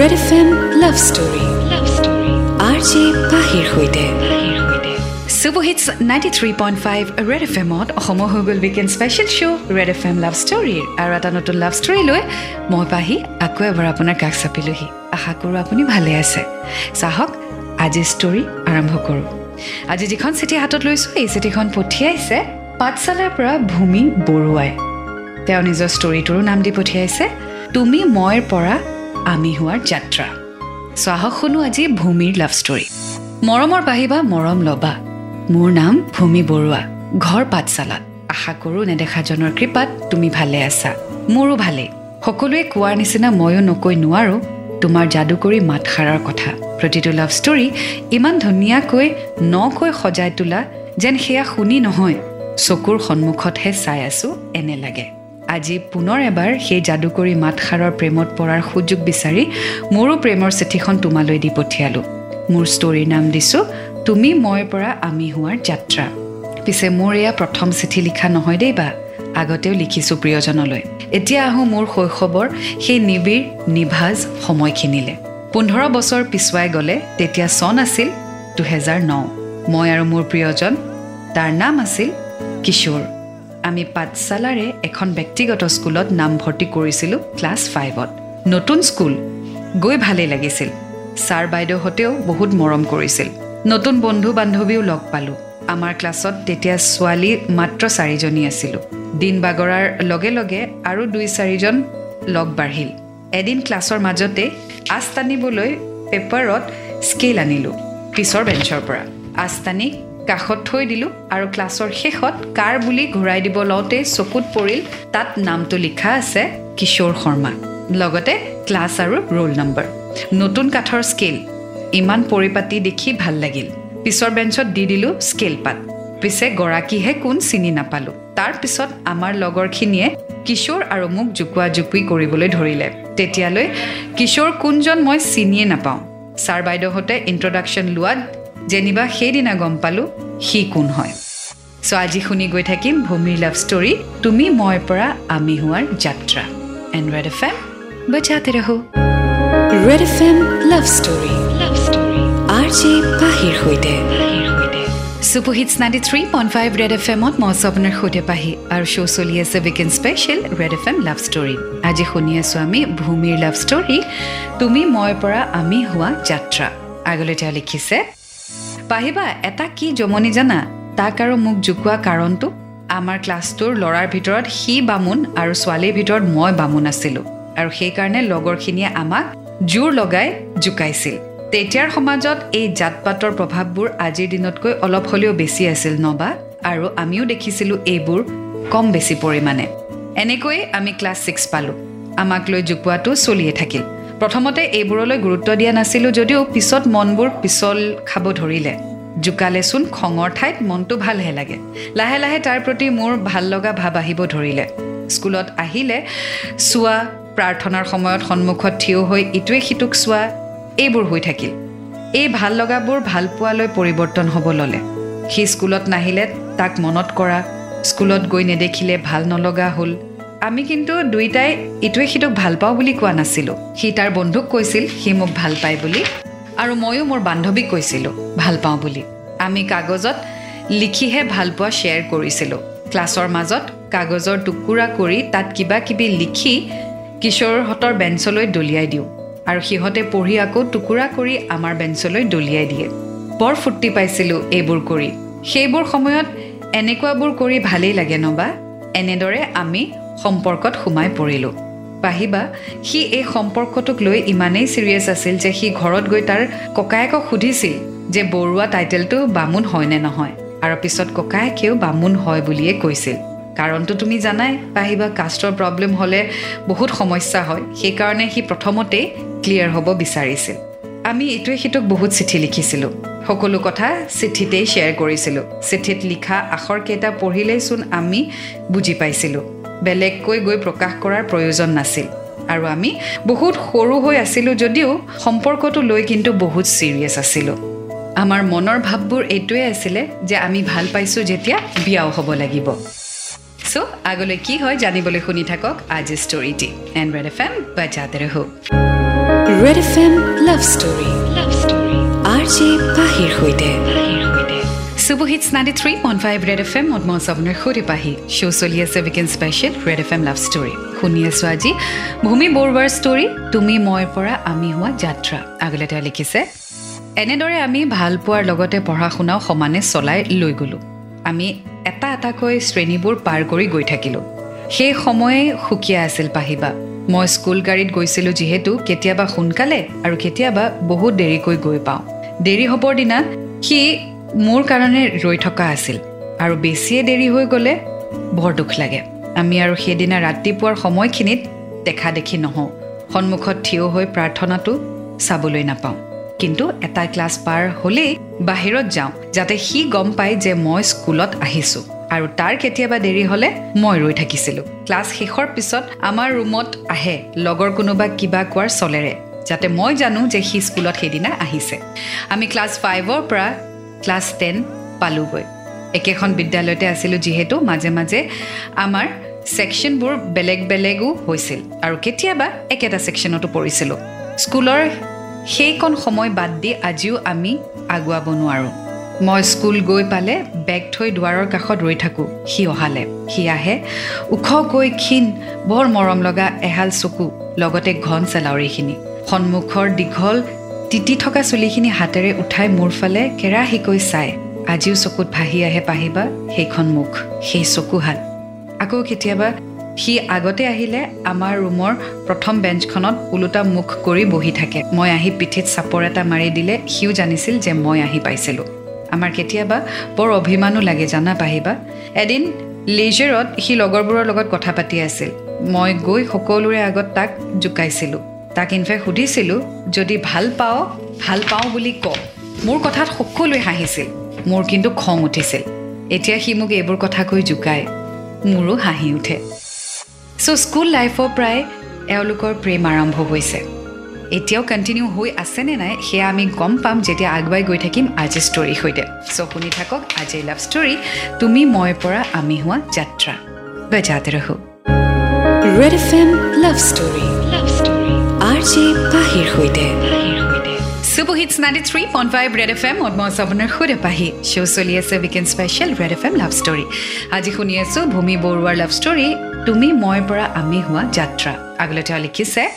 Red F M love story love story R J পাহিৰ সৈতে super hits ninety three point five Red F এমত অসমৰ হৈ গ'ল weekend special show' Red F M love ষ্টৰীৰ আৰু এটা নতুন লাভ ষ্টৰী লৈ মই পাহি আকৌ এবাৰ আপোনাৰ কাষ চাপিলোহি। আশা কৰোঁ আপুনি ভালে আছে। চাহক আজি ষ্টৰী আৰম্ভ কৰোঁ। আজি যিখন চিঠি হাতত লৈছোঁ এই চিঠিখন পঠিয়াইছে পাঠশালাৰ পৰা ভূমি বৰুৱাই। তেওঁ নিজৰ ষ্টৰিটোৰো নাম দি পঠিয়াইছে তুমি মইৰ পৰা আমি হোৱাৰ যাত্ৰা। চাহক শুনো আজি ভূমিৰ লাভ ষ্টৰী মৰমৰ বাঢ়িবা মৰম ল'বা। মোৰ নাম ভূমি বৰুৱা। ঘৰ পাঠশালাত। আশা কৰোঁ নেদেখাজনৰ কৃপাত তুমি ভালে আছা। মোৰো ভালেই। সকলোৱে কোৱাৰ নিচিনা ময়ো নকৈ নোৱাৰোঁ। তোমাৰ যাদুকৰী মাতষাৰৰ কথা। প্ৰতিটো লাভ ষ্টৰী ইমান ধুনীয়াকৈ নকৈ সজাই তোলা যেন সেয়া শুনি নহয়। চকুৰ সন্মুখতহে চাই আছোঁ এনে লাগে। আজি পুনৰ এবাৰ সেই যাদুকৰী মাতষাৰৰ প্ৰেমত পৰাৰ সুযোগ বিচাৰি মোৰো প্ৰেমৰ চিঠিখন তোমালৈ দি পঠিয়ালোঁ। মোৰ ষ্টৰীৰ নাম দিছোঁ তুমি মই পৰা আমি হোৱাৰ যাত্ৰা। পিছে মোৰ এয়া প্ৰথম চিঠি লিখা নহয় দেই বা আগতেও লিখিছোঁ প্ৰিয়জনলৈ। এতিয়া আহোঁ মোৰ শৈশৱৰ সেই নিবিড় নিভাজ সময়খিনিলে পোন্ধৰ বছৰ পিছুৱাই গ'লে তেতিয়া চন আছিল দুহেজাৰ ন। মই আৰু মোৰ প্ৰিয়জন তাৰ নাম আছিল কিশোৰ। আমি পাঠশালাৰে এখন ব্যক্তিগত স্কুলত নামভৰ্তি কৰিছিলোঁ ক্লাছ ফাইভত। নতুন স্কুল। গৈ ভালেই লাগিছিল। ছাৰ বাইদেউহঁতেও বহুত মৰম কৰিছিল। নতুন বন্ধু বান্ধৱীও লগ পালোঁ। আমাৰ ক্লাছত তেতিয়া ছোৱালী মাত্ৰ চাৰিজনী আছিলোঁ। দিন বাগৰাৰ লগে লগে আৰু দুই চাৰিজন লগ বাঢ়িল। এদিন ক্লাছৰ মাজতে আঁচ টানিবলৈ পেপাৰত স্কেল আনিলোঁ পিছৰ বেঞ্চৰ পৰা। আঁচ টানি কাষত থৈ দিলোঁ আৰু ক্লাছৰ শেষত কাৰ বুলি ঘূৰাই দিব লওঁতেই চকুত পৰিল তাত নামটো লিখা আছে কিশোৰ শৰ্মা লগতে ক্লাছ আৰু ৰোল নম্বৰ। নতুন কাঠৰ স্কেল ইমান পৰিপাতি দেখি ভাল লাগিল। পিছৰ বেঞ্চত দি দিলোঁ স্কেল পাত। পিছে গৰাকীহে কোন চিনি নাপালোঁ। তাৰ পিছত আমাৰ লগৰখিনিয়ে কিশোৰ আৰু মোক জোকোৱা জোকোৱি কৰিবলৈ ধৰিলে। তেতিয়ালৈ কিশোৰ কোনজন মই চিনিয়ে নাপাওঁ। ছাৰ বাইদেউহঁতে ইণ্ট্ৰডাকশ্যন লোৱাত যেনিবা সেইদিনা গম পালোঁ সি কোন হয়। চ' আজি শুনি গৈ থাকিম ভূমিৰ লাভ ষ্টৰী তুমি মই পৰা আমি হোৱাৰ যাত্ৰা। এণ্ড ৰেড এফ এম বজাতে ৰহো। Red F M love story love story R J পাহিৰ সৈতে। Super hits ninety three point five Red F এমত মই আছোঁ আপোনাৰ সৈতে পাহি আৰু শ্ব' চলি আছে weekend special Red F M love story আজি শুনি আছোঁ আমি ভূমিৰ লাভ ষ্টৰী তুমি মই পৰা আমি হোৱা যাত্ৰা। আগলৈ তেওঁ লিখিছে পাহিবা এটা কি জমনি জানা? তাক আৰু মোক জোকোৱা কাৰণটো? আমাৰ ক্লাছটোৰ ল'ৰাৰ ভিতৰত সি বামুণ আৰু ছোৱালীৰ ভিতৰত মই বামুণ আছিলোঁ। আৰু সেইকাৰণে লগৰখিনিয়ে আমাক জোৰ লগাই জোকাইছিল। তেতিয়াৰ সমাজত এই জাত পাতৰ প্ৰভাৱবোৰ আজিৰ দিনতকৈ অলপ হ'লেও বেছি আছিল নবা আৰু আমিও দেখিছিলোঁ এইবোৰ কম বেছি পৰিমাণে। এনেকৈয়ে আমি ক্লাছ ছিক্স পালোঁ। আমাক লৈ জোকোৱাটো চলিয়ে থাকিল। প্ৰথমতে এইবোৰলৈ গুৰুত্ব দিয়া নাছিলোঁ যদিও পিছত মনবোৰ পিছল খাব ধৰিলে। জোকালেচোন খঙৰ ঠাইত মনটো ভালহে লাগে। লাহে লাহে তাৰ প্ৰতি মোৰ ভাল লগা ভাৱ আহিব ধৰিলে। স্কুলত আহিলে চোৱা প্ৰাৰ্থনাৰ সময়ত সন্মুখত থিয় হৈ ইটোৱে সিটোক চোৱা এইবোৰ হৈ থাকিল। এই ভাল লগাবোৰ ভাল পোৱালৈ পৰিৱৰ্তন হ'ব ল'লে। সি স্কুলত নাহিলে তাক মনত কৰা। স্কুলত গৈ নেদেখিলে ভাল নলগা হ'ল। আমি কিন্তু দুয়োটাই ইটোৱে সিটোক ভাল পাওঁ বুলি কোৱা নাছিলোঁ। সি তাৰ বন্ধুক কৈছিল সি মোক ভাল পায় বুলি। আৰু ময়ো মোৰ বান্ধৱীক কৈছিলোঁ ভাল পাওঁ বুলি। আমি কাগজত লিখিহে ভাল পোৱা শ্বেয়াৰ কৰিছিলোঁ। ক্লাছৰ মাজত কাগজৰ টুকুৰা কৰি তাত কিবা কিবি লিখি কিশোৰহঁতৰ বেঞ্চলৈ দলিয়াই দিওঁ। আৰু সিহঁতে পঢ়ি আকৌ টুকুৰা কৰি আমাৰ বেঞ্চলৈ দলিয়াই দিয়ে। বৰ ফূৰ্তি পাইছিলোঁ এইবোৰ কৰি। সেইবোৰ সময়ত এনেকুৱাবোৰ কৰি ভালেই লাগে নবা? এনেদৰে আমি সম্পৰ্কত সোমাই পৰিলোঁ। পাহিবা সি এই সম্পৰ্কটোক লৈ ইমানেই ছিৰিয়াছ আছিল যে সি ঘৰত গৈ তাৰ ককায়েকক সুধিছিল যে বৰুৱা টাইটেলটো বামুণ হয় নে নহয়? আৰু পিছত ককায়েকেও বামুণ হয় বুলিয়ে কৈছিল। কাৰণটো তুমি জানাই পাহিবা কাষ্টৰ প্ৰব্লেম হ'লে বহুত সমস্যা হয়। সেইকাৰণে সি প্ৰথমতেই ক্লিয়াৰ হ'ব বিচাৰিছিল। আমি ইটোৱে সিটোক বহুত চিঠি লিখিছিলোঁ। সকলো কথা চিঠিতেই শ্বেয়াৰ কৰিছিলোঁ। চিঠিত লিখা আখৰকেইটা পঢ়িলেইচোন আমি বুজি পাইছিলোঁ। বেলেগকৈ গৈ প্ৰকাশ কৰাৰ প্ৰয়োজন নাছিল। আৰু আমি বহুত সৰু হৈ আছিলোঁ যদিও সম্পৰ্কটো লৈ কিন্তু বহুত ছিৰিয়াছ আছিলোঁ। আমাৰ মনৰ ভাৱবোৰ এইটোৱে আছিলে যে আমি ভাল পাইছোঁ যেতিয়া বিয়াও হ'ব লাগিব। চ' আগলৈ কি হয় জানিবলৈ শুনি থাকক আজি ষ্টৰিটি এণ্ড ৰেড এফ এম বাজাতে ৰহো। Red F M love story love story R J পাহিৰ সৈতে। Ninety three point five Red F M মদমজ আপোনাৰ পাহি শ্ব' চলি আছে weekend special Red F M love story শুনি আছোঁ আজি ভূমি বৰুৱাৰ ষ্টৰী তুমি মই পৰা আমি হোৱা যাত্ৰা আগলৈ তেওঁ লিখিছে এনেদৰে আমি ভাল পোৱাৰ লগতে পঢ়া শুনাও সমানে চলাই লৈ গ'লোঁ আমি এটা এটাকৈ শ্ৰেণীবোৰ পাৰ কৰি গৈ থাকিলোঁ সেই সময়ে সুকীয়া আছিল পাহিবা মই স্কুল গাড়ীত গৈছিলোঁ যিহেতু কেতিয়াবা সোনকালে আৰু কেতিয়াবা বহুত দেৰিকৈ গৈ পাওঁ দেৰি হ'বৰ দিনা সি মোৰ কাৰণে ৰৈ থকা আছিল আৰু বেছিয়ে দেৰি হৈ গ'লে বৰ দুখ লাগে। আমি আৰু সেইদিনা ৰাতিপুৱাৰ সময়খিনিত দেখা দেখি নহওঁ। সন্মুখত থিয় হৈ প্ৰাৰ্থনাটো চাবলৈ নাপাওঁ। কিন্তু এটা ক্লাছ পাৰ হ'লেই বাহিৰত যাওঁ যাতে সি গম পায় যে মই স্কুলত আহিছোঁ আৰু তাৰ কেতিয়াবা দেৰি হ'লে মই ৰৈ থাকিছিলোঁ। ক্লাছ শেষৰ পিছত আমাৰ ৰুমত আহে লগৰ কোনোবা কিবা কোৱাৰ চলেৰে যাতে মই জানো যে সি স্কুলত সেইদিনা আহিছে। আমি ক্লাছ ফাইভৰ পৰা ক্লাছ টেন পালোঁগৈ। একেখন বিদ্যালয়তে আছিলোঁ যিহেতু মাজে মাজে আমাৰ ছেকশ্যনবোৰ বেলেগ বেলেগো হৈছিল আৰু কেতিয়াবা একেটা ছেকশ্যনতো পৰিছিলোঁ। স্কুলৰ সেইকণ সময় বাদ দি আজিও আমি আগুৱাব নোৱাৰোঁ। মই স্কুল গৈ পালে বেগ থৈ দুৱাৰৰ কাষত ৰৈ থাকোঁ সি অহালে। সি আহে ওখকৈ ক্ষীণ বৰ মৰম লগা এহাল চকু লগতে ঘন চেলাউৰিখিনি। সন্মুখৰ দীঘল তিতি থকা চুলিখিনি হাতেৰে উঠাই মোৰ ফালে কেৰাহীকৈ চাই আজিও চকুত ভাহি আহে পাহিবা সেইখন মুখ সেই চকুহাত আকৌ কেতিয়াবা সি আগতে আহিলে আমাৰ ৰুমৰ প্ৰথম বেঞ্চখনত ওলোটা মুখ কৰি বহি থাকে। মই আহি পিঠিত চাপৰ এটা মাৰি দিলে সিও জানিছিল যে মই আহি পাইছিলোঁ। আমাৰ কেতিয়াবা বৰ অভিমানো লাগে জানা পাহিবা এদিন লেজাৰত সি লগৰবোৰৰ লগত কথা পাতি আছিল। মই গৈ সকলোৰে আগত তাক জোকাইছিলোঁ। তাক ইনফেক্ট সুধিছিলোঁ যদি ভাল পাওঁ ভাল পাওঁ বুলি ক। মোৰ কথাত সকলোৱে হাঁহিছিল। মোৰ কিন্তু খং উঠিছিল। এতিয়া সি মোক এইবোৰ কথা কৈ জোকায়। মোৰো হাঁহি উঠে। চ' স্কুল লাইফৰ পৰাই এওঁলোকৰ প্ৰেম আৰম্ভ হৈছে। এতিয়াও কণ্টিনিউ হৈ আছেনে নাই সেয়া আমি গম পাম যেতিয়া আগুৱাই গৈ থাকিম আজিৰ ষ্টৰীৰ সৈতে। চ' শুনি থাকক আজিৰ লাভ ষ্টৰী তুমি মই পৰা আমি হোৱা যাত্ৰা। বজাতে ৰহো। Red F M love story আজি শুনি আছোঁ ভূমি বৰুৱাৰ লাভ ষ্টৰী তুমি মই পৰা আমি হোৱা যাত্ৰা। আগলৈ তেওঁ লিখিছে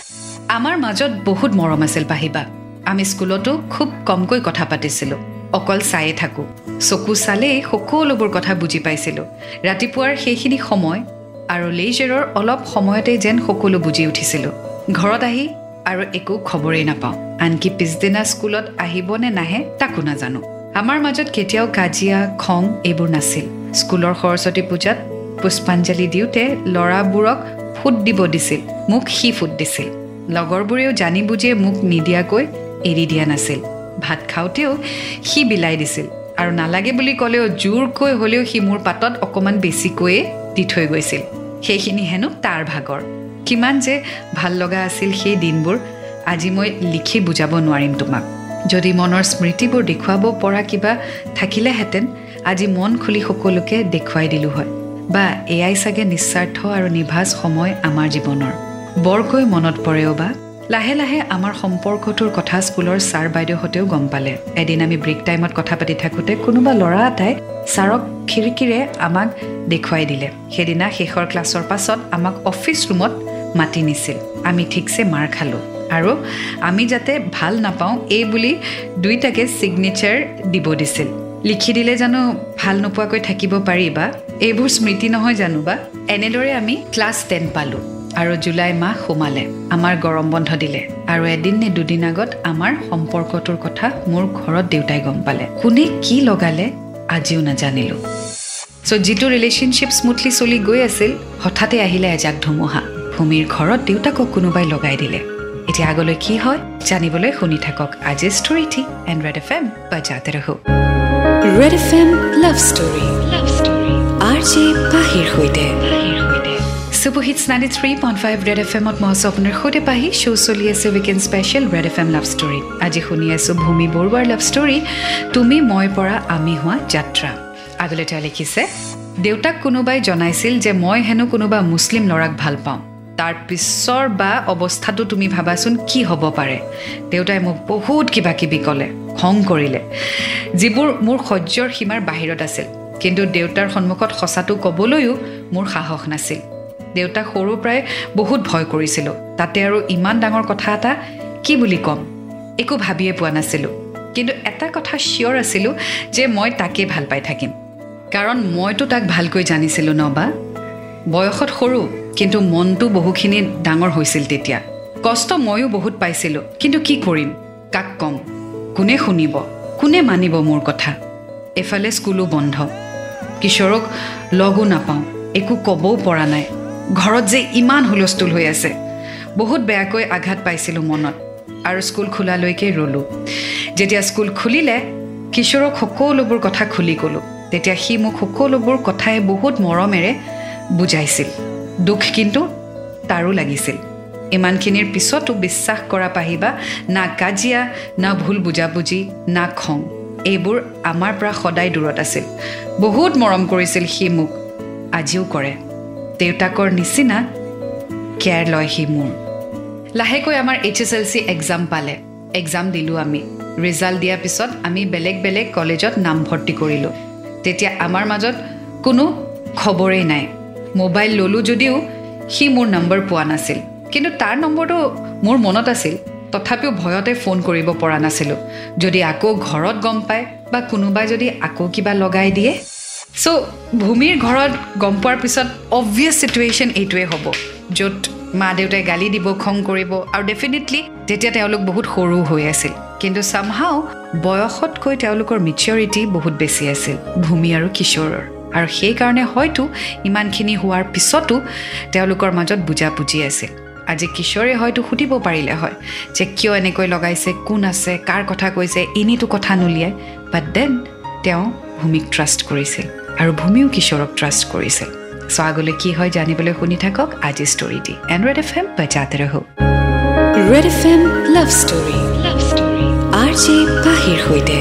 আমাৰ মাজত বহুত মৰম আছিল পাহিবা। আমি স্কুলতো খুব কমকৈ কথা পাতিছিলোঁ। অকল চায়ে থাকোঁ। চকু চালেই সকলোবোৰ কথা বুজি পাইছিলোঁ। ৰাতিপুৱাৰ সেইখিনি সময় আৰু লেইজাৰৰ অলপ সময়তেই যেন সকলো বুজি উঠিছিলোঁ। ঘৰত আহি আৰু একো খবৰেই নাপাওঁ। আনকি পিছদিনা স্কুলত আহিব নে নাহে তাকো নাজানো। আমাৰ মাজত কেতিয়াও কাজিয়া খং এইবোৰ নাছিল। স্কুলৰ সৰস্বতী পূজাত পুষ্পাঞ্জলি দিওঁতে ল'ৰাবোৰক ফুট দিব দিছিল। মোক সি ফুট দিছিল। লগৰবোৰেও জানি বুজিয়ে মোক নিদিয়াকৈ এৰি দিয়া নাছিল। ভাত খাওঁতেও সি বিলাই দিছিল। আৰু নালাগে বুলি ক'লেও জোৰকৈ হ'লেও সি মোৰ পাতত অকণমান বেছিকৈয়ে দি থৈ গৈছিল। সেইখিনি হেনো তাৰ ভাগৰ। কিমান যে ভাল লগা আছিল সেই দিনবোৰ আজি মই লিখি বুজাব নোৱাৰিম তোমাক। যদি মনৰ স্মৃতিবোৰ দেখুৱাব পৰা কিবা থাকিলেহেঁতেন আজি মন খুলি সকলোকে দেখুৱাই দিলোঁ হয়। বা এয়াই চাগে নিস্বাৰ্থ আৰু নিভাজ সময় আমাৰ জীৱনৰ। বৰকৈ মনত পৰেও বা লাহে লাহে আমাৰ সম্পৰ্কটোৰ কথা স্কুলৰ ছাৰ বাইদেউহঁতেও গম পালে। এদিন আমি ব্ৰেক টাইমত কথা পাতি থাকোঁতে কোনোবা ল'ৰা এটাই ছাৰক খিৰিকীৰে আমাক দেখুৱাই দিলে। সেইদিনা শেষৰ ক্লাছৰ পাছত আমাক অফিচ ৰুমত মাতি নিছিল। আমি ঠিকছে মাৰ খালোঁ। আৰু আমি যাতে ভাল নাপাওঁ এই বুলি দুইটাকে ছিগনেচাৰ দিব দিছিল। লিখি দিলে জানো ভাল নোপোৱাকৈ থাকিব পাৰি বা? এইবোৰ স্মৃতি নহয় জানো বা? এনেদৰে আমি ক্লাছ টেন পালোঁ। আৰু জুলাই মাহ সোমালে। আমাৰ গৰম বন্ধ দিলে। আৰু এদিন নে দুদিন আগত আমাৰ সম্পৰ্কটোৰ কথা মোৰ ঘৰত দেউতাই গম পালে। কোনে কি লগালে আজিও নাজানিলোঁ। চ' যিটো ৰিলেশ্যনশ্বিপ স্মুথলি চলি গৈ আছিল হঠাতে আহিলে এজাক ধুমুহা। ভূমিৰ ঘৰত দেউতাকক কোনোবাই লগাই দিলে। এতিয়া আগলৈ কি হয় জানিবলৈ শুনি থাকক। আজিৰ ষ্টৰিটি এণ্ড ৰেড এফ এম বাজাতে ৰহো। Red F M love story love story R J পাহিৰ সৈতে। Super hits ninety three point five Red F এমত মই আছোঁ আপোনাৰ সৈতে পাহি শ্ব' চলি আছে weekend special Red F M love story আজি শুনি আছোঁ ভূমি বৰুৱাৰ লাভ ষ্টৰী তুমি মই পৰা আমি হোৱা যাত্ৰা। আগলৈ তেওঁ লিখিছে দেউতাক কোনোবাই জনাইছিল যে মই হেনো কোনোবা মুছলিম ল'ৰাক ভাল পাওঁ। তাৰ পিছৰ বা অৱস্থাটো তুমি ভাবাচোন কি হ'ব পাৰে? দেউতাই মোক বহুত কিবা কিবি ক'লে খং কৰিলে যিবোৰ মোৰ সহ্যৰ সীমাৰ বাহিৰত আছিল। কিন্তু দেউতাৰ সন্মুখত সঁচাটো ক'বলৈও মোৰ সাহস নাছিল। দেউতাক সৰুৰ পৰাই বহুত ভয় কৰিছিলোঁ। তাতে আৰু ইমান ডাঙৰ কথা এটা কি বুলি ক'ম? একো ভাবিয়ে পোৱা নাছিলোঁ। কিন্তু এটা কথা চিয়'ৰ আছিলোঁ যে মই তাকেই ভাল পাই থাকিম। কাৰণ মইতো তাক ভালকৈ জানিছিলোঁ ন বা? বয়সত সৰু কিন্তু মনটো বহুখিনি ডাঙৰ হৈছিল তেতিয়া। কষ্ট ময়ো বহুত পাইছিলোঁ কিন্তু কি কৰিম? কাক ক'ম? কোনে শুনিব? কোনে মানিব মোৰ কথা? এফালে স্কুলো বন্ধ। কিশোৰক লগো নাপাওঁ একো ক'বও পৰা নাই। ঘৰত যে ইমান হুলস্থুল হৈ আছে। বহুত বেয়াকৈ আঘাত পাইছিলোঁ মনত আৰু স্কুল খোলালৈকে ৰ'লোঁ। যেতিয়া স্কুল খুলিলে কিশোৰক সকলোবোৰ কথা খুলি ক'লোঁ। তেতিয়া সি মোক সকলোবোৰ কথাই বহুত মৰমেৰে বুজাইছিল। দুখ কিন্তু তাৰো লাগিছিল। ইমানখিনিৰ পিছতো বিশ্বাস কৰা পাহিবা না কাজিয়া না ভুল বুজাবুজি না খং এইবোৰ আমাৰ পৰা সদায় দূৰত আছিল। বহুত মৰম কৰিছিল সি মোক। আজিও কৰে। দেউতাকৰ নিচিনা কেয়াৰ লয় সি মোৰ। লাহেকৈ আমাৰ H S L C exam পালে। এক্সাম দিলোঁ আমি। ৰিজাল্ট দিয়াৰ পিছত আমি বেলেগ বেলেগ কলেজত নামভৰ্তি কৰিলোঁ। তেতিয়া আমাৰ মাজত কোনো খবৰেই নাই। মোবাইল ল'লোঁ যদিও সি মোৰ নম্বৰ পোৱা নাছিল। কিন্তু তাৰ নম্বৰটো মোৰ মনত আছিল। তথাপিও ভয়তে ফোন কৰিব পৰা নাছিলোঁ। যদি আকৌ ঘৰত গম পায় বা কোনোবাই যদি আকৌ কিবা লগাই দিয়ে। চ' ভূমিৰ ঘৰত গম পোৱাৰ পিছত অবভিয়াছ চিটুৱেশ্যন এইটোৱে হ'ব য'ত মা দেউতাই গালি দিব খং কৰিব আৰু ডেফিনেটলি তেতিয়া তেওঁলোক বহুত সৰু হৈ আছিল। কিন্তু চামহাও বয়সতকৈ তেওঁলোকৰ মিচিয়ৰিটি বহুত বেছি আছিল ভূমি আৰু কিশোৰৰ। আৰু সেইকাৰণে হয়তো ইমানখিনি হোৱাৰ পিছতো তেওঁলোকৰ মাজত বুজাবুজি আছিল। আজি কিশোৰে হয়তো সুধিব পাৰিলে হয় যে কিয় এনেকৈ লগাইছে কোন আছে কাৰ কথা কৈছে এনেইতো কথা নুলিয়াই। বাট দেন তেওঁ ভূমিক ট্ৰাষ্ট কৰিছিল। আৰু ভূমিও কিশোৰক ট্ৰাষ্ট কৰিছিল। চ' আগলৈ কি হয় জানিবলৈ শুনি থাকক আজি ষ্টৰিটি এণ্ড ৰেড এফ এম বজাতে ৰহো। Red F M love story love story R J পাহিৰ সৈতে।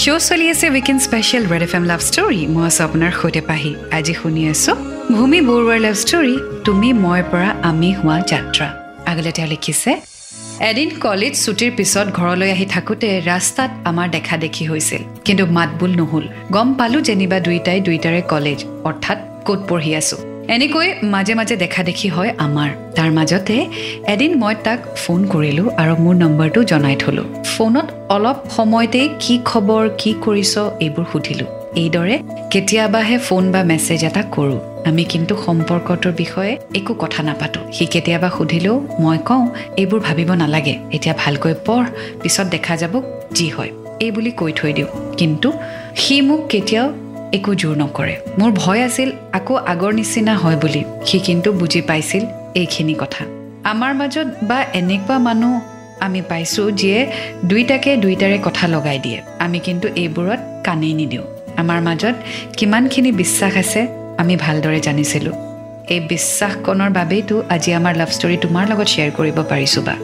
শ্ব' চলি আছে weekend special Red F M love story মই আছোঁ আপোনাৰ সৈতে পাহি। আজি শুনি আছোঁ ভূমি বৰুৱাৰ লাভ ষ্টৰী তুমি মই পৰা আমি হোৱা যাত্ৰা। আগলৈ তেওঁ লিখিছে এদিন কলেজ ছুটিৰ পিছত ঘৰলৈ আহি থাকোঁতে ৰাস্তাত আমাৰ দেখা দেখি হৈছিল। কিন্তু মাতবোল নহ'ল। গম পালোঁ যেনিবা দুইটাই দুইটাৰে কলেজ অৰ্থাৎ ক'ত পঢ়ি আছোঁ। এনেকৈ মাজে মাজে দেখা দেখি হয় আমাৰ। তাৰ মাজতে এদিন মই তাক ফোন কৰিলোঁ আৰু মোৰ নম্বৰটো জনাই থলোঁ। ফোনত অলপ সময়তেই কি খবৰ কি কৰিছ এইবোৰ সুধিলোঁ। এইদৰে কেতিয়াবাহে ফোন বা মেছেজ এটা কৰোঁ। আমি কিন্তু সম্পৰ্কটোৰ বিষয়ে একো কথা নাপাতো। সি কেতিয়াবা সুধিলেও মই কওঁ এইবোৰ ভাবিব নালাগে। এতিয়া ভালকৈ পঢ় পিছত দেখা যাব যি হয়। এই বুলি কৈ থৈ দিওঁ। কিন্তু সি মোক কেতিয়াও একো জোৰ নকৰে। মোৰ ভয় আছিল আকৌ আগৰ নিচিনা হয় বুলি। সি কিন্তু বুজি পাইছিল এইখিনি কথা। আমাৰ মাজত বা এনেকুৱা মানুহ আমি পাইছোঁ যিয়ে দুইটাকে দুইটাৰে কথা লগাই দিয়ে। আমি কিন্তু এইবোৰত কাণেই নিদিওঁ। আমাৰ মাজত কিমানখিনি বিশ্বাস আছে আমি ভালদৰে জানিছিলোঁ। এই বিশ্বাসকণৰ বাবেইতো আজি আমাৰ লাভ ষ্টৰী তোমাৰ লগত শ্বেয়াৰ কৰিব পাৰিছোঁ বা।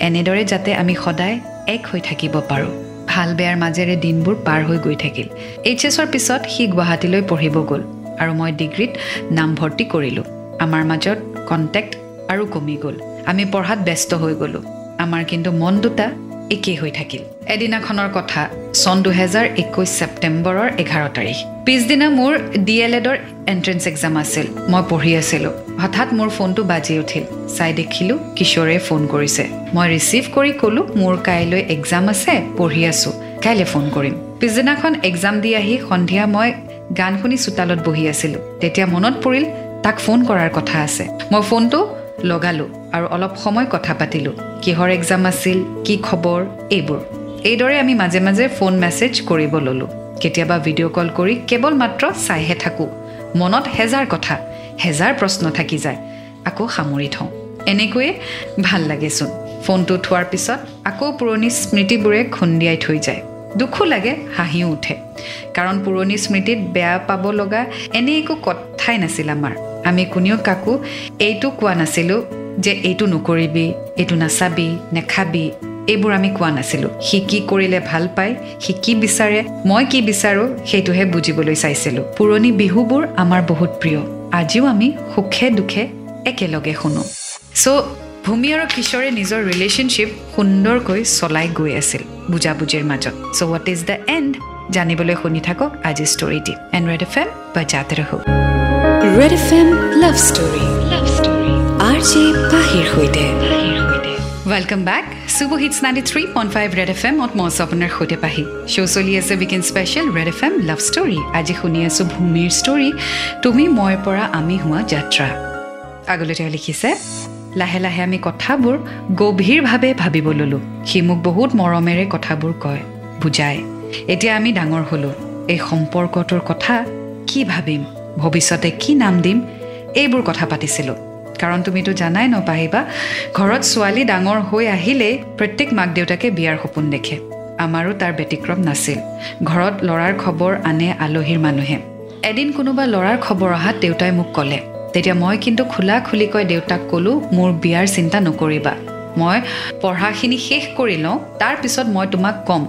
এনেদৰে যাতে আমি সদায় এক হৈ থাকিব পাৰোঁ। ভাল বেয়াৰ মাজেৰে দিনবোৰ পাৰ হৈ গৈ থাকিল। এইচ এছৰ পিছত সি গুৱাহাটীলৈ পঢ়িব গ'ল আৰু মই ডিগ্ৰীত নামভৰ্তি কৰিলোঁ। আমাৰ মাজত কণ্টেক্ট আৰু কমি গ'ল। আমি পঢ়াত ব্যস্ত হৈ গ'লোঁ। আমাৰ কিন্তু মন দুটা একেই হৈ থাকিল। এদিনাখনৰ কথা চন দুহেজাৰ একৈছ ছেপ্টেম্বৰৰ এঘাৰ তাৰিখ। পিছদিনা মোৰ ডি এল এডৰ এণ্ট্ৰেঞ্চ এক্সাম আছিল। মই পঢ়ি আছিলোঁ। হঠাৎ মোৰ ফোনটো বাজি উঠিল। চাই দেখিলোঁ কিশোৰে ফোন কৰিছে। মই ৰিচিভ কৰি ক'লোঁ মোৰ কাইলৈ এক্সাম আছে পঢ়ি আছোঁ। কাইলৈ ফোন কৰিম। পিছদিনাখন এক্সাম দি আহি সন্ধিয়া মই গান শুনি চোতালত বহি আছিলোঁ। তেতিয়া মনত পৰিল তাক ফোন কৰাৰ কথা আছে। মই ফোনটো লগালোঁ। আৰু অলপ সময় কথা পাতিলোঁ। কিহৰ এক্সাম আছিল কি খবৰ এইবোৰ। এইদৰে আমি মাজে মাজে ফোন মেছেজ কৰিব ল'লোঁ। কেতিয়াবা ভিডিঅ' কল কৰি কেৱল মাত্ৰ চাইহে থাকোঁ। মনত হেজাৰ কথা হেজাৰ প্ৰশ্ন থাকি যায়। আকৌ সামৰি থওঁ। এনেকৈয়ে ভাল লাগেচোন ফোনটো থোৱাৰ পিছত আকৌ পুৰণি স্মৃতিবোৰে খুন্দিয়াই থৈ যায়। দুখো লাগে হাঁহিও উঠে। কাৰণ পুৰণি স্মৃতিত বেয়া পাব লগা এনে একো কথাই নাছিল আমাৰ। আমি কোনেও কাকো এইটো কোৱা নাছিলোঁ যে এইটো নকৰিবি এইটো নাচাবি নেখাবি এইবোৰ আমি কোৱা নাছিলোঁ। সি কি কৰিলে ভাল পায় সি কি বিচাৰে মই কি বিচাৰোঁ সেইটোহে বুজিবলৈ চাইছিলোঁ। পুৰণি বিহুবোৰ আমাৰ বহুত প্ৰিয়। আজিও আমি সুখে দুখে একেলগে শুনো। চ' ভূমি আৰু কিশোৰে নিজৰ ৰিলেশ্যনশ্বিপ সুন্দৰকৈ চলাই গৈ আছিল বুজাবুজিৰ মাজত। So' what is the end জানিবলৈ শুনি থাকক আজি ষ্টৰিটি এণ্ড ৰেড এফ এম বা জাত ৰহো। Red F M love story love story R J পাহিৰ সৈতে। Welcome back super hits ninety three point five Red F এমত মই আছোঁ আপোনাৰ সৈতে পাহি। শ্ব' চলি আছে weekend special Red F M love story আজি শুনি আছোঁ ভূমিৰ ষ্টৰী তুমি মই পৰা আমি হোৱা যাত্ৰা। আগলৈ তেওঁ লিখিছে লাহে লাহে আমি কথাবোৰ গভীৰভাৱে ভাবিব ল'লোঁ। সি মোক বহুত মৰমেৰে কথাবোৰ কয় বুজায়। এতিয়া আমি ডাঙৰ হ'লোঁ। এই সম্পৰ্কটোৰ কথা কি ভাবিম? ভৱিষ্যতে কি নাম দিম? এইবোৰ কথা পাতিছিলোঁ। কাৰণ তুমিতো জানাই নপাহিবা ঘৰত ছোৱালী ডাঙৰ হৈ আহিলেই প্ৰত্যেক মাক দেউতাকে বিয়াৰ সপোন দেখে। আমাৰো তাৰ ব্যতিক্ৰম নাছিল। ঘৰত ল'ৰাৰ খবৰ আনে আলহীৰ মানুহে। এদিন কোনোবা ল'ৰাৰ খবৰ অহাত দেউতাই মোক ক'লে তেতিয়া মই কিন্তু খোলা খুলিকৈ দেউতাক ক'লোঁ মোৰ বিয়াৰ চিন্তা নকৰিবা। মই পঢ়াখিনি শেষ কৰি লওঁ তাৰপিছত মই তোমাক ক'ম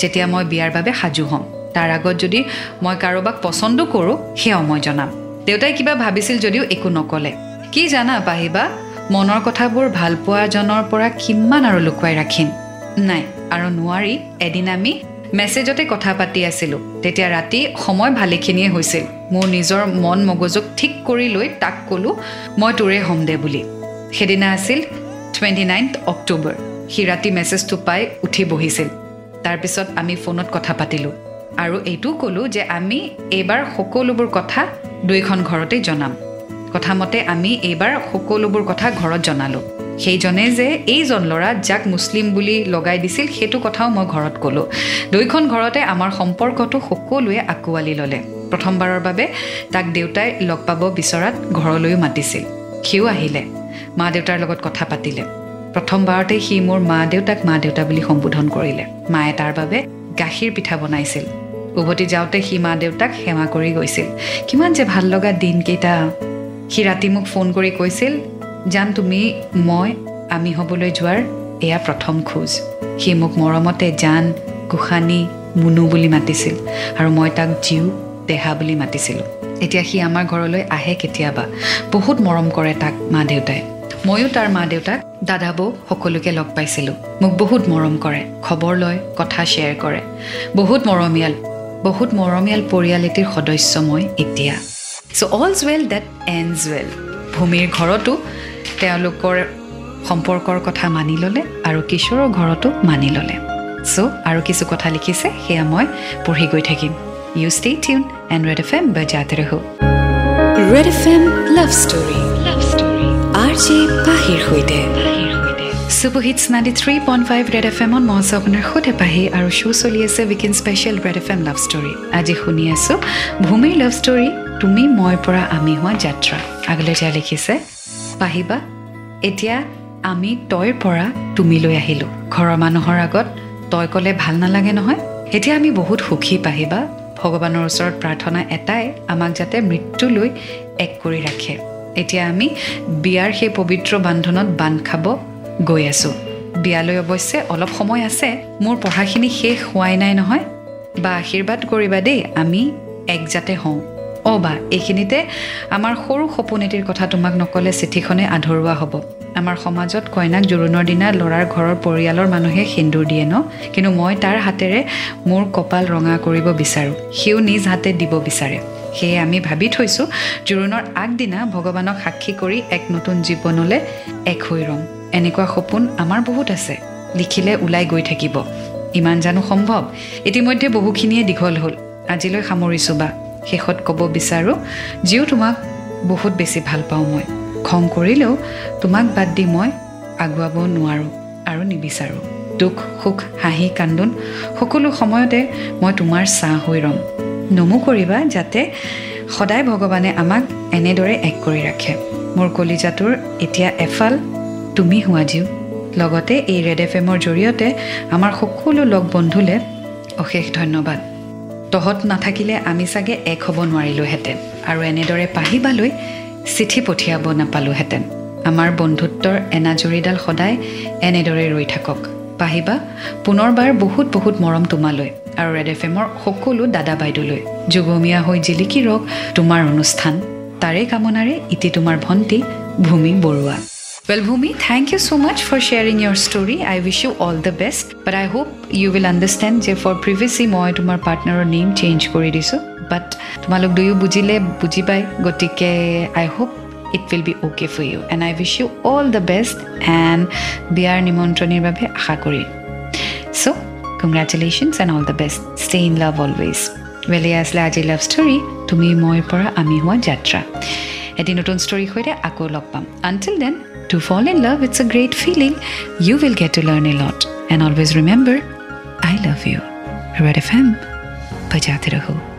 যেতিয়া মই বিয়াৰ বাবে সাজু হ'ম। তাৰ আগত যদি মই কাৰোবাক পচন্দো কৰোঁ সেয়াও মই জনাম। দেউতাই কিবা ভাবিছিল যদিও একো নক'লে। কি জানা পাহিবা মনৰ কথাবোৰ ভালপোৱাজনৰ পৰা কিমান আৰু লুকুৱাই ৰাখিম? নাই আৰু নোৱাৰি এদিন আমি মেছেজতে কথা পাতি আছিলোঁ। তেতিয়া ৰাতি সময় ভালেখিনিয়ে হৈছিল। মোৰ নিজৰ মন মগজুক ঠিক কৰি লৈ তাক ক'লোঁ মই তোৰে হ'ম দে বুলি। সেইদিনা আছিল টুৱেণ্টি নাইনথ অক্টোবৰ সি ৰাতি মেছেজটো পাই উঠি বহিছিল। তাৰপিছত আমি ফোনত কথা পাতিলোঁ। আৰু এইটোও ক'লোঁ যে আমি এইবাৰ সকলোবোৰ কথা দুইখন ঘৰতেই জনাম। কথামতে আমি এইবাৰ সকলোবোৰ কথা ঘৰত জনালোঁ। সেইজনে যে এইজন ল'ৰা যাক মুছলিম বুলি লগাই দিছিল সেইটো কথাও মই ঘৰত ক'লোঁ। দুইখন ঘৰতে আমাৰ সম্পৰ্কটো সকলোৱে আঁকোৱালি ল'লে। প্ৰথমবাৰৰ বাবে তাক দেউতাই লগ পাব বিচৰাত ঘৰলৈও মাতিছিল। সিও আহিলে। মা দেউতাৰ লগত কথা পাতিলে। প্ৰথমবাৰতে সি মোৰ মা দেউতাক মা দেউতা বুলি সম্বোধন কৰিলে। মায়ে তাৰ বাবে গাখীৰ পিঠা বনাইছিল। উভতি যাওঁতে সি মা দেউতাক সেৱা কৰি গৈছিল। কিমান যে ভাল লগা দিনকেইটা। সি ৰাতি মোক ফোন কৰি কৈছিল জান তুমি মই আমি হ'বলৈ যোৱাৰ এয়া প্ৰথম খোজ। সি মোক মৰমতে জান গোসানী মুনু বুলি মাতিছিল আৰু মই তাক জীউ দেহা বুলি মাতিছিলোঁ। এতিয়া সি আমাৰ ঘৰলৈ আহে কেতিয়াবা। বহুত মৰম কৰে তাক মা দেউতাই। ময়ো তাৰ মা দেউতাক দাদা বৌ সকলোকে লগ পাইছিলোঁ। মোক বহুত মৰম কৰে খবৰ লয় কথা শ্বেয়াৰ কৰে। বহুত মৰমীয়াল বহুত মৰমীয়াল পৰিয়াল এটিৰ সদস্য মই এতিয়া। So' all's well that ends well ভূমিৰ ঘৰতো তেওঁলোকৰ সম্পৰ্কৰ কথা মানি ল'লে আৰু কিশোৰৰ ঘৰতো মানি ল'লে। চ' আৰু কিছু কথা লিখিছে সেয়া মই পঢ়ি গৈ থাকিম। You stay tune and Red F M বজাতে ৰহো। Red F M love story love story R J পাহিৰ সৈতে। Super hits ninety three point five Red F এমত মই আছোঁ আপোনাৰ সৈতে পাহি আৰু শ্ব' চলি আছে weekend special Red F M love story আজি শুনি আছোঁ ভূমিৰ লাভ ষ্টৰী তুমি মই পৰা আমি হোৱা যাত্ৰা। আগলৈ এতিয়া লিখিছে পাহিবা এতিয়া আমি তইৰ পৰা তুমিলৈ আহিলোঁ। ঘৰৰ মানুহৰ আগত তই ক'লে ভাল নালাগে নহয়। এতিয়া আমি বহুত সুখী পাহিবা। ভগৱানৰ ওচৰত প্ৰাৰ্থনা এটাই আমাক যাতে মৃত্যুলৈ এক কৰি ৰাখে। এতিয়া আমি বিয়াৰ সেই পবিত্ৰ বান্ধোনত বান্ধ খাব গৈ আছোঁ। বিয়ালৈ অৱশ্যে অলপ সময় আছে। মোৰ পঢ়াখিনি শেষ হোৱাই নাই নহয়। বা আশীৰ্বাদ কৰিবা দেই আমি এক যাতে হওঁ। অঁ বা এইখিনিতে আমাৰ সৰু সপোন এটিৰ কথা তোমাক নক'লে চিঠিখনে আধৰুৱা হ'ব। আমাৰ সমাজত কইনাক জোৰোণৰ দিনা ল'ৰাৰ ঘৰৰ পৰিয়ালৰ মানুহে সেন্দুৰ দিয়ে ন? কিন্তু মই তাৰ হাতেৰে মোৰ কপাল ৰঙা কৰিব বিচাৰোঁ। সিও নিজ হাতে দিব বিচাৰে। সেয়ে আমি ভাবি থৈছোঁ জোৰোণৰ আগদিনা ভগৱানক সাক্ষী কৰি এক নতুন জীৱনলৈ এক হৈ ৰম। এনেকুৱা সপোন আমাৰ বহুত আছে। লিখিলে ওলাই গৈ থাকিব। ইমান জানো সম্ভৱ? ইতিমধ্যে বহুখিনিয়ে দীঘল হ'ল। আজিলৈ সামৰিছোঁ বা। শেষত ক'ব বিচাৰোঁ যিও তোমাক বহুত বেছি ভাল পাওঁ মই। খং কৰিলেও তোমাক বাদ দি মই আগুৱাব নোৱাৰোঁ আৰু নিবিচাৰোঁ। দুখ সুখ হাঁহি কান্দোন সকলো সময়তে মই তোমাৰ চাহ হৈ ৰ'ম। নমো কৰিবা যাতে সদায় ভগৱানে আমাক এনেদৰে এক কৰি ৰাখে। মোৰ কলিজাটোৰ এতিয়া এফাল তুমি হোৱা জীৱ লগতে এই ৰেড এফ এমৰ জৰিয়তে আমাৰ সকলো লগ বন্ধুলে অশেষ ধন্যবাদ। তহঁত নাথাকিলে আমি চাগে এক হ'ব নোৱাৰিলোহেঁতেন। আৰু এনেদৰে পাহিবালৈ চিঠি পঠিয়াব নাপালোহেঁতেন। আমাৰ বন্ধুত্বৰ এনাজৰীডাল সদায় এনেদৰে ৰৈ থাকক। পাহিবা পুনৰবাৰ বহুত বহুত মৰম তোমালৈ আৰু ৰেড এফ এমৰ সকলো দাদা বাইদেউলৈ। যুগমীয়া হৈ জিলিকি ৰওক তোমাৰ অনুষ্ঠান। তাৰে কামনাৰে ইটি তোমাৰ ভণ্টি ভূমি Barua. Well, Bhumi, thank you so much for sharing your story. I wish you all the best. But I hope you will understand যে for previously মই তোমাৰ পাৰ্টনাৰৰ নেম চেঞ্জ কৰি দিছোঁ বাট তোমালোক দুয়ো বুজিলে বুজি পায় গতিকে I hope it will be okay for you and I wish you all the best and বিয়াৰ নিমন্ত্ৰণীৰ বাবে আশা কৰি so' congratulations and all the best stay in love always well এয়া আছিলে আজি লাভ ষ্টৰী তুমি মই পৰা আমি হোৱা যাত্ৰা এটি নতুন ষ্টৰীৰ সৈতে আকৌ লগ পাম until then To fall in love, it's a great feeling. You will get to learn a lot. And always remember, I love you. Red FM, बजाते रहो